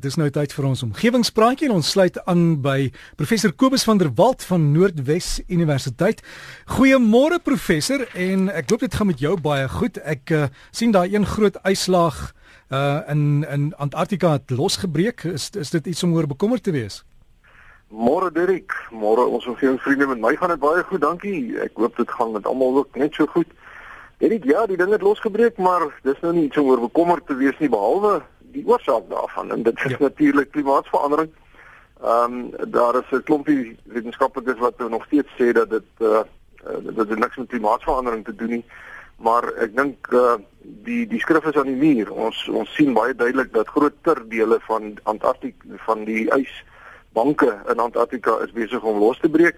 Dis nou tyd vir ons omgewingspraatjie en ons sluit aan by professor Kobus van der Walt van Noordwes Universiteit. Goeiemôre professor en ek hoop dit gaan met jou baie goed. Ek uh, sien daai een groot ijslaag uh in in Antarktika het losgebreek. Is is dit iets om oor bekommerd te wees? Môre Dirk, môre ons omgewingsvriende met my gaan dit baie goed, dankie. Ek hoop dit gaan met almal ook net so goed. Dirk, ja, die ding het losgebreek, maar dis nou nie iets om oor bekommerd te wees nie behalwe die oorsaak daarvan en dit is ja. natuurlik klimaatsverandering. Ehm um, daar is 'n klompie wetenskaplikes wat nog steeds sê dat dit uh, uh dat dit niks met klimaatsverandering te doen nie. Maar ek dink uh die die skrif is aan die muur. Ons ons sien baie duidelik dat groter dele van Antarktika van die ysbanke in Antarktika is besig om los te breek.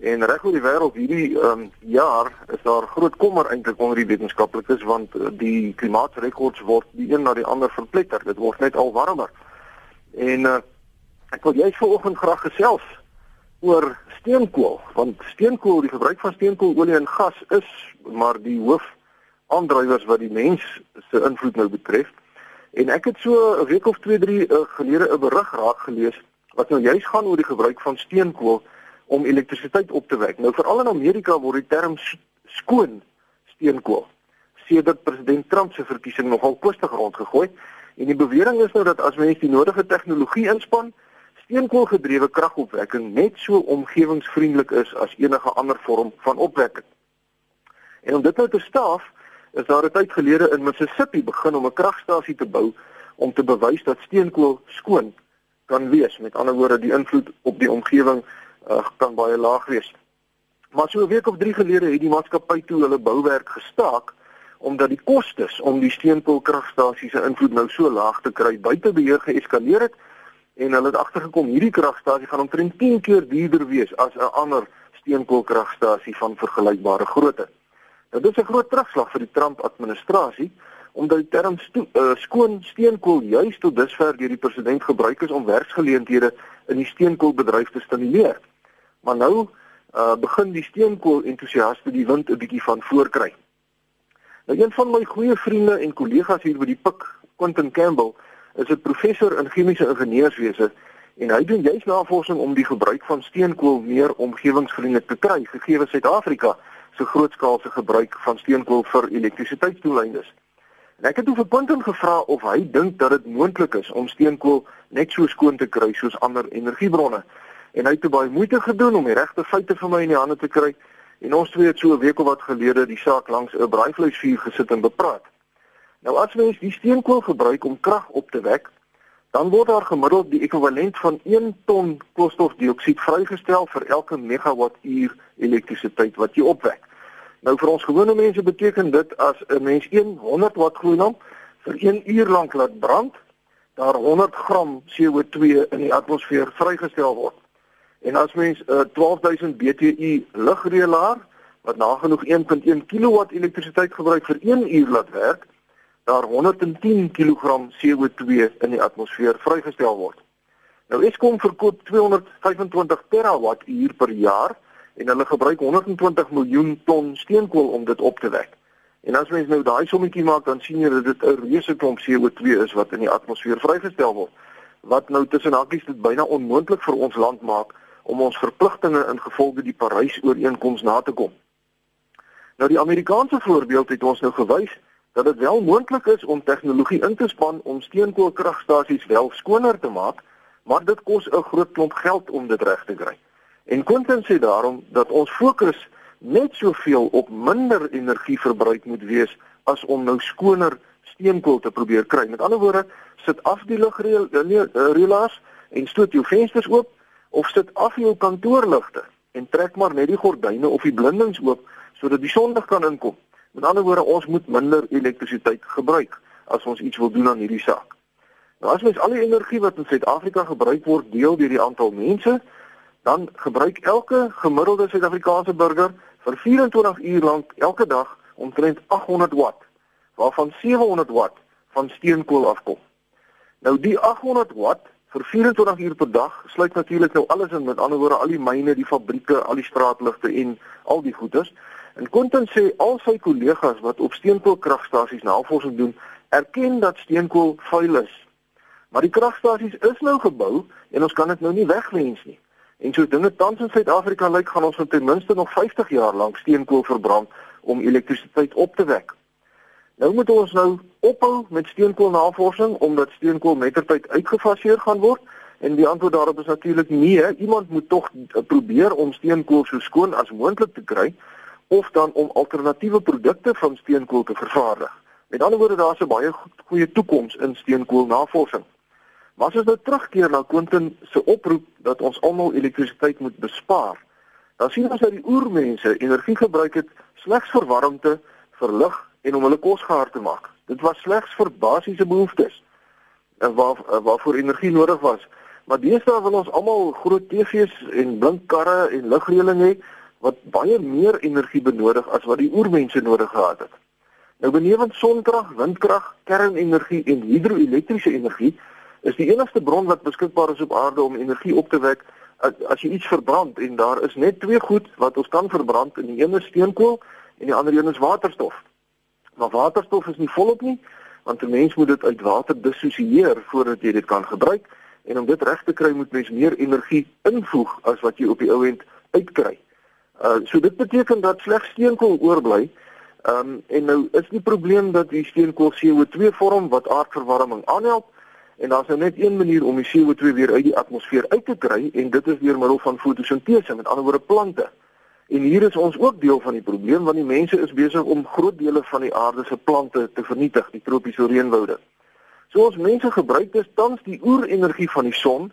En reg oor die wêreld hierdie um, jaar is daar groot kommer eintlik onder die wetenskaplikes want uh, die klimaatsrekords word die een na die ander verpletter. Dit word net al warmer. En uh, ek wil jy vanoggend graag gesels oor steenkool want steenkool, die gebruik van steenkoololie en gas is maar die hoof aandrywers wat die mens se invloed nou betref. En ek het so 'n week of 2, 3 uh, gelede 'n berig raak gelees wat nou juist gaan oor die gebruik van steenkool om elektrisiteit op te wek. Nou veral in Amerika word die term skoon steenkool sedert president Trump se verkiesing nogal kostig rondgegooi en die bewering is nou dat as mense die nodige tegnologie inspann, steenkoolgedrewe kragopwekking net so omgewingsvriendelik is as enige ander vorm van opwekking. En om dit nou te staaf, is daar 'n tyd gelede in Mississippi begin om 'n kragstasie te bou om te bewys dat steenkool skoon kan wees. Met ander woorde, die invloed op die omgewing uh, kan baie laag wees. Maar so 'n week of 3 gelede het die maatskappy toe hulle bouwerk gestaak omdat die kostes om die steenkoolkragstasies se invloed nou so laag te kry buite beheer geeskaleer het en hulle het agtergekom hierdie kragstasie gaan omtrent 10 keer duurder wees as 'n ander steenkoolkragstasie van vergelykbare grootte. Nou dit is 'n groot terugslag vir die Trump administrasie omdat die term uh, skoon steenkool juis tot dusver deur die president gebruik is om werksgeleenthede in die steenkoolbedryf te stimuleer. Maar nou uh, begin die steenkool entoesiaste die wind 'n bietjie van voorkry. Nou een van my goeie vriende en kollegas hier by die PIK, Quentin Campbell, is 'n professor in chemiese ingenieurswese en hy doen juis navorsing om die gebruik van steenkool meer omgewingsvriendelik te kry, gegee Suid-Afrika se grootskaalse gebruik van steenkool vir elektrisiteitsdoeleindes. En ek het hom vir Quentin gevra of hy dink dat dit moontlik is om steenkool net so skoon te kry soos ander energiebronne en hy het te baie moeite gedoen om die regte feite vir my in die hande te kry en ons twee het so 'n week of wat gelede die saak langs 'n braaivleisvuur gesit en bepraat. Nou as mens die steenkool gebruik om krag op te wek, dan word daar gemiddeld die ekwivalent van 1 ton koolstofdioksied vrygestel vir elke megawattuur elektrisiteit wat jy opwek. Nou vir ons gewone mense beteken dit as 'n mens 100 watt gloeilamp vir 1 uur lank laat brand, daar 100 gram CO2 in die atmosfeer vrygestel word. En as mens 'n uh, 12000 BTU ligreëlaar wat nagenoeg 1.1 kW elektrisiteit gebruik vir 1 uur laat werk, daar 110 kg CO2 in die atmosfeer vrygestel word. Nou Eskom verkoop 225 terawattuur per jaar en hulle gebruik 120 miljoen ton steenkool om dit op te wek. En as mens nou daai sommetjie maak, dan sien jy dat dit 'n reuse klomp CO2 is wat in die atmosfeer vrygestel word wat nou tussen hakies dit byna onmoontlik vir ons land maak om ons verpligtinge in gevolge die Parys-ooreenkoms na te kom. Nou die Amerikaanse voorbeeld het ons nou gewys dat dit wel moontlik is om tegnologie in te span om steenkoolkragstasies wel skoner te maak, maar dit kos 'n groot klomp geld om dit reg te kry. En Quentin sê daarom dat ons fokus net soveel op minder energieverbruik moet wees as om nou skoner steenkool te probeer kry. Met ander woorde, sit af die lugreëlaars en stoot jou vensters oop of sit af jou kantoorligte en trek maar net die gordyne of die blindings oop sodat die sonlig kan inkom. Met ander woorde, ons moet minder elektrisiteit gebruik as ons iets wil doen aan hierdie saak. Nou as mens al die energie wat in Suid-Afrika gebruik word deel deur die aantal mense, dan gebruik elke gemiddelde Suid-Afrikaanse burger vir 24 uur lank elke dag omtrent 800 watt, waarvan 700 watt van steenkool afkom. Nou die 800 watt vir 24 uur per dag sluit natuurlik nou alles in met ander woorde al die myne, die fabrieke, al die straatligte en al die goederes. En Quentin sê al sy kollegas wat op steenkoolkragstasies navorsing doen, erken dat steenkool vuil is. Maar die kragstasies is nou gebou en ons kan dit nou nie wegwens nie. En so dinge tans in Suid-Afrika lyk gaan ons met ten minste nog 50 jaar lank steenkool verbrand om elektrisiteit op te wek. Nou moet ons nou ophou met steenkoolnavorsing omdat steenkool mettertyd uitgefaseer gaan word en die antwoord daarop is natuurlik nee. Iemand moet tog probeer om steenkool so skoon as moontlik te kry of dan om alternatiewe produkte van steenkool te vervaardig. Met ander woorde daar's 'n baie goeie toekoms in steenkoolnavorsing. Maar as ons nou terugkeer na Quentin se oproep dat ons almal elektrisiteit moet bespaar, dan sien ons dat die oermense energie gebruik het slegs vir warmte, vir lig en om hulle kos gaar te maak. Dit was slegs vir basiese behoeftes en waar waarvoor energie nodig was. Maar deesdae wil ons almal groot TV's en blink karre en ligreëling hê wat baie meer energie benodig as wat die oermense nodig gehad het. Nou benewens sonkrag, windkrag, kernenergie en hidroelektriese energie is die enigste bron wat beskikbaar is op aarde om energie op te wek as, as jy iets verbrand en daar is net twee goed wat ons kan verbrand en die een is steenkool en die ander een is waterstof. Maar waterstof is nie volop nie want 'n mens moet dit uit water dissosieer voordat jy dit kan gebruik en om dit reg te kry moet mens meer energie invoeg as wat jy op die ou end uitkry. Uh so dit beteken dat slegs steenkool oorbly. Ehm um, en nou is die probleem dat die steenkool CO2 vorm wat aardverwarming aanhelp en daar's nou net een manier om die CO2 weer uit die atmosfeer uit te kry en dit is deur middel van fotosintese, met ander woorde plante. En hier is ons ook deel van die probleem want die mense is besig om groot dele van die aarde se plante te vernietig, die tropiese reënwoude. So ons mense gebruik dus tans die oerenergie van die son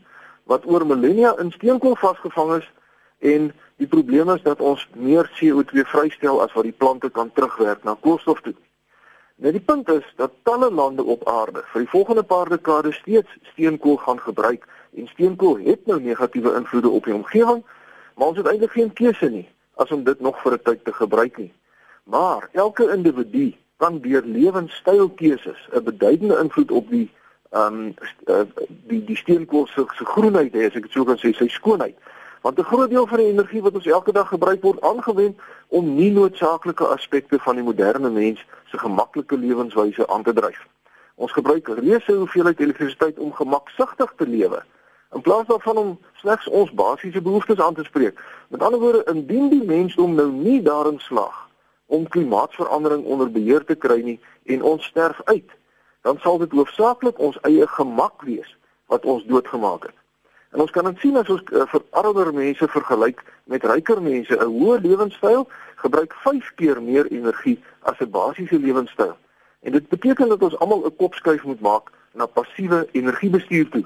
wat oor millennia in steenkool vasgevang is en die probleem is dat ons meer CO2 vrystel as wat die plante kan terugwerk na koolstof toe. Nou die punt is dat talle lande op aarde vir die volgende paar dekades steeds steenkool gaan gebruik en steenkool het nou negatiewe invloede op die omgewing, maar ons het eintlik geen keuse nie as om dit nog vir 'n tyd te gebruik nie. Maar elke individu kan deur lewenstylkeuses 'n beduidende invloed op die ehm um, die die steenkool se groenheid hê as ek dit so kan sê, sy skoonheid. Want 'n groot deel van die energie wat ons elke dag gebruik word aangewend om nie noodsaaklike aspekte van die moderne mens se gemaklike lewenswyse aan te dryf. Ons gebruik reuse hoeveelheid elektrisiteit om gemaksigtig te lewe in plaas daarvan om slegs ons basiese behoeftes aan te spreek. Met ander woorde, indien die mensdom nou nie daarin slaag om klimaatsverandering onder beheer te kry nie en ons sterf uit, dan sal dit hoofsaaklik ons eie gemak wees wat ons doodgemaak het. En ons kan dit sien as ons uh, vir armer mense vergelyk met ryker mense, 'n hoë lewenstyl gebruik 5 keer meer energie as 'n basiese lewenstyl. En dit beteken dat ons almal 'n kopskuif moet maak na passiewe energiebestuur toe.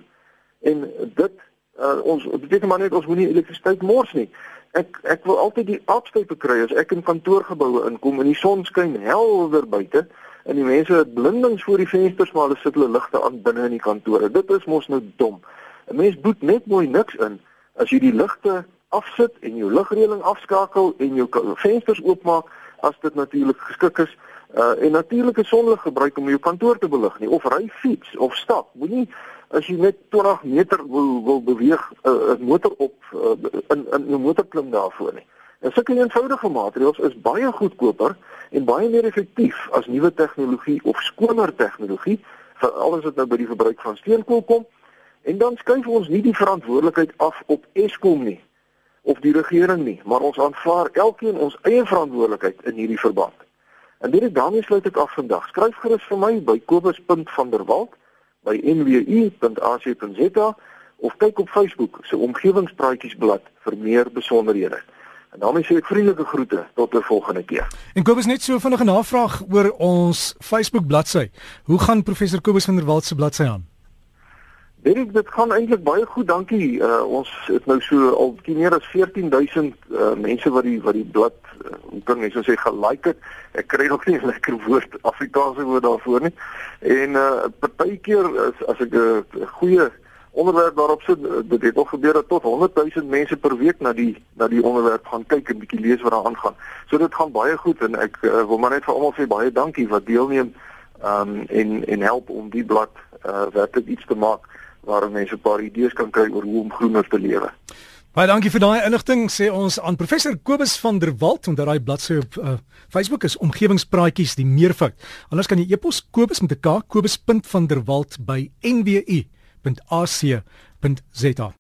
En dit uh, ons beteken maar net ons moenie elektrisiteit mors nie. Ek ek wil altyd die afstype kry as ek in kantoorgeboue inkom en die son skyn helder buite en die mense het blindings voor die vensters maar hulle sit hulle ligte aan binne in die kantore. Dit is mos nou dom. 'n Mens boet net mooi niks in as jy die ligte afsit en jou ligreëling afskakel en jou vensters oopmaak as dit natuurlik geskik is. Uh en natuurlike sonlig gebruik om jou kantoor te belig nie of ry fiets of stap. Moenie as jy net 20 meter wil wil beweeg 'n uh, motor op uh, in in 'n motor klim daarvoor nie. En sulke eenvoudige maatreëls is baie goedkoper en baie meer effektief as nuwe tegnologie of skoner tegnologie vir alles wat nou by die verbruik van steenkool kom. En dan skuif ons nie die verantwoordelikheid af op Eskom nie of die regering nie, maar ons aanvaar elkeen ons eie verantwoordelikheid in hierdie verband. En dit daarmee sluit ek af vandag. Skryf gerus vir my by kobus.vanderwalt by nwu.ac.za of kyk op Facebook se omgewingspraatjiesblad vir meer besonderhede. En daarmee sê ek vriendelike groete tot 'n volgende keer. En Kobus net so vinnige navraag oor ons Facebook bladsy. Hoe gaan professor Kobus vanderwalt se bladsy aan? Dit dit gaan eintlik baie goed, dankie. Uh, ons het nou so al meer as 14000 uh, mense wat die wat die blad uh, kan net so sê gelike het. Ek kry nog nie 'n lekker woord Afrikaanse woord daarvoor nie. En uh partykeer as, as ek 'n uh, goeie onderwerp daarop sit, dit het nog gebeur dat tot 100000 mense per week na die na die onderwerp gaan kyk en bietjie lees wat daar aangaan. So dit gaan baie goed en ek uh, wil maar net vir almal sê baie dankie wat deelneem um en en help om die blad uh werklik iets te maak waar mense 'n paar idees kan kry oor hoe om groener te lewe. Baie dankie vir daai inligting sê ons aan professor Kobus van der Walt onder daai bladsy op uh, Facebook is omgewingspraatjies die meervoud. Anders kan jy e-pos Kobus met 'n K Kobus.vanderwalt by nwu www.ac.za